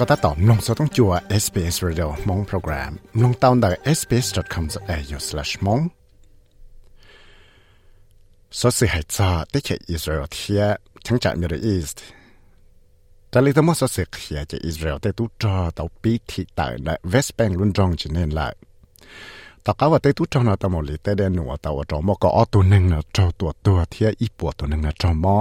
ก็ถ้าตอบลงสต้องจัว SBS Radio มงโปรแกรมลงตาวน์ได้ sbs.com.au/mong สอสิให้จาได้แค่อิสราเอลเทียทั้งจาก Middle East แต่ลิตมอสสิเขียจากอิสราเอลแต่ตู้จอตาวปีที่ต่างใน West Bank ลุนจงจีเนละต่อก็ว่าแต่ตู้จอนาตมอลิแต่เดนหนูตาวจอมก็อตัวหนึ่งนะจอตัวตัวเทียอีปวดตัวหนึ่งนะจอมอ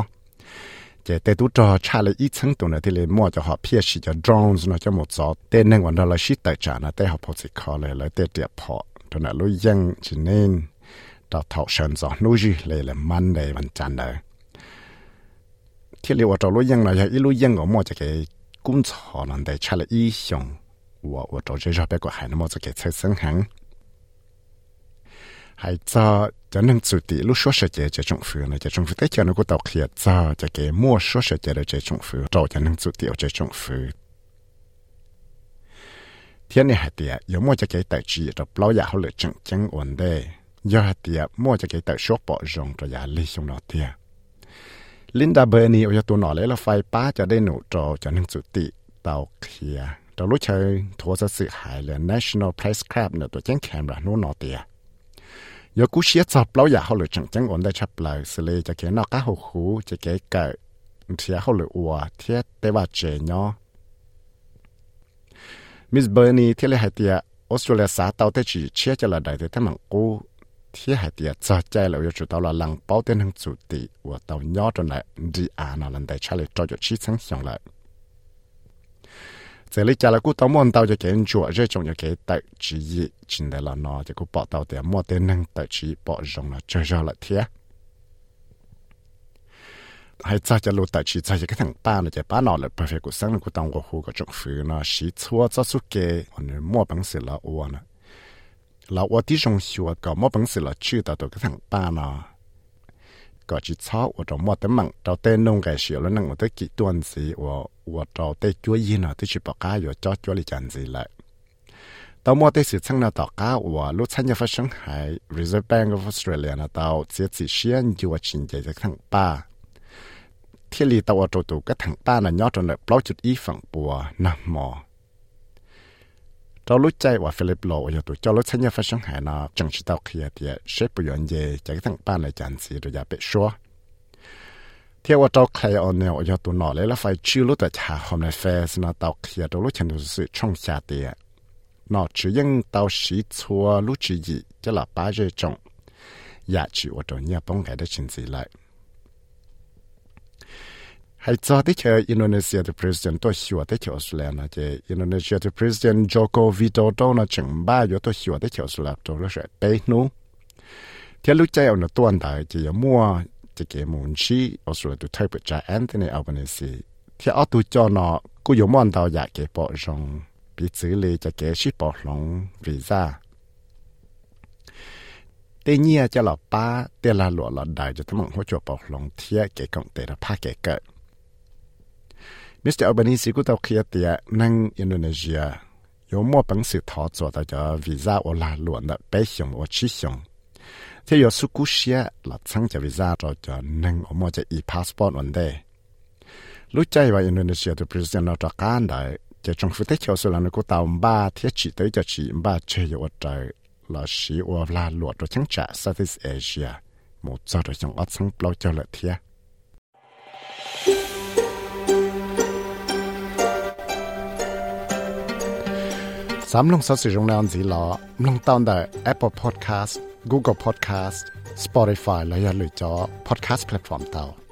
Tetu 差了一层多呢，这里摸着好偏西叫 drones 呢，叫木早。在那 moa toh. Teneng 来了，带点坡 la shi ta chana teha poti kha le 要一路远我摸着给工作能带差了一 na lo 这上别个还那么做给车身行，还早 mua cho cái tài chỉ rồi bao giờ họ lựa chọn chân ổn đề do hạt tiệt mua cho cái tài số bỏ rong rồi giá lý xong nó tiệt Linda Bernie ở ตัว nọ lấy là phải ba cho đến nụ trò cho nên chủ tỷ tàu kia tàu lúc chơi thua ra sự hại là National Press Club nữa tổ chức camera nó nọ tiệt 有古些早老也好了，正正我在吃不来，是嘞，就给那个好苦，就给个，贴好了我贴得话这呢。Miss Bernie 贴了还点，Australia 啥到的只切着了来的他们姑。贴还点早在了，又知道了冷包的能做的，我到鸟着来，你啊那人在吃了照着起层上来。 这里加了古多门道就感觉，这种就给得之一，进来了呢，这个报道的莫得能得之一，包容了就上了天。还早就路得去，早就个人办了，就办了了，不费个省的过当过户个政府呢，是错早出给，我呢莫本事了我呢，那我弟兄说，搞莫本事了，去到都给人办了。 ก็จะชอบว่าจะมอดแต่มังเราเต้นนงแกเสียวแล้วนั่งว่าจะกี่ตัวสิว่าว่าเราเต้จ้วยยินอ่ะที่ชิบก้าอยู่จ้อจ้วยลิจันสิเลยตมอได้สื่อช่างนาต่อก้าว่าลูกชันยาฟังชังไห้ Reserve Bank of Australia นาตาวเสียสิเชียนอยู่ว่าชินใจจากทางป้าที่ลีตาวโจตูก็ทางป้าน่ะยอดจนเลยปล่อยจุดอีฝั่งปัวน้ำหมอ จ้ารู้ใจว่าฟิลิปโลอยู่ตัวเจ้ารู้ชันยาฟังหายนะจังชิตาเขี้เดียเชฟปยอนเย่จากทั้งบ้านในจันสีระยะเปชัวเที่ยวว่าเจ้าใครเอาเนวอยู่ตัวหนอเลยละไฟชื่อรู้แต่ชาหอมในเฟสนะตาเขี้ตัวรู้ชันรู้สึกช่องชาเดียนอชื่อยังเตาสีชัวลุชื่อยีจะหลับป้าเจจงอยากชื่อวตัวเนี่ยป้องไงได้ชินสีเลย hay cho tới chờ Indonesia the president tôi hiểu tới chờ Australia là chứ Indonesia the president Joko Widodo nó chừng ba giờ tôi hiểu tới chờ Australia tôi nó sẽ bé nu. Thế lúc chơi ông nó tuân đại chỉ mua chỉ cái muốn chi Australia tôi thấy bị trả Anthony Albanese. Thế ở tôi cho nó cứ dùng món tàu giả cái bỏ rong bị xử lý cho cái ship bỏ rong visa tê nhia cho là ba tê là lụa là đại cho tấm mong hỗ trợ bỏ lòng thiết cái công tê là pha cái cỡ Mr. Albanese กูต้องเคลียร์เตียนั่งอินโดนีเซียยมอปังสือทอจวดจะวีซ่าอลาหลวนไปชงอชิชงที่ยสุกุเชียหลัดสังจะวีซ่าจจะนั่งอมอจะอีพาสปอร์ตวันเดรู้ใจว่าอินโดนีเซียตัวประธานาธิบดีได้จะจงฟุตเที่ยวสุรานุกูตามบ้าเที่ยจีเตยจะจีบ้าเชยอดใจลาชีอลาหลวดตัวชังจะ Southeast Asia หมดจะตัวชังอดสังเปล่าเจริญเทีย สามลงสสิจงนานสีหลอลงตอนได้ Apple Podcast Google Podcast Spotify และอย่าลืมจอ Podcast Platform เตา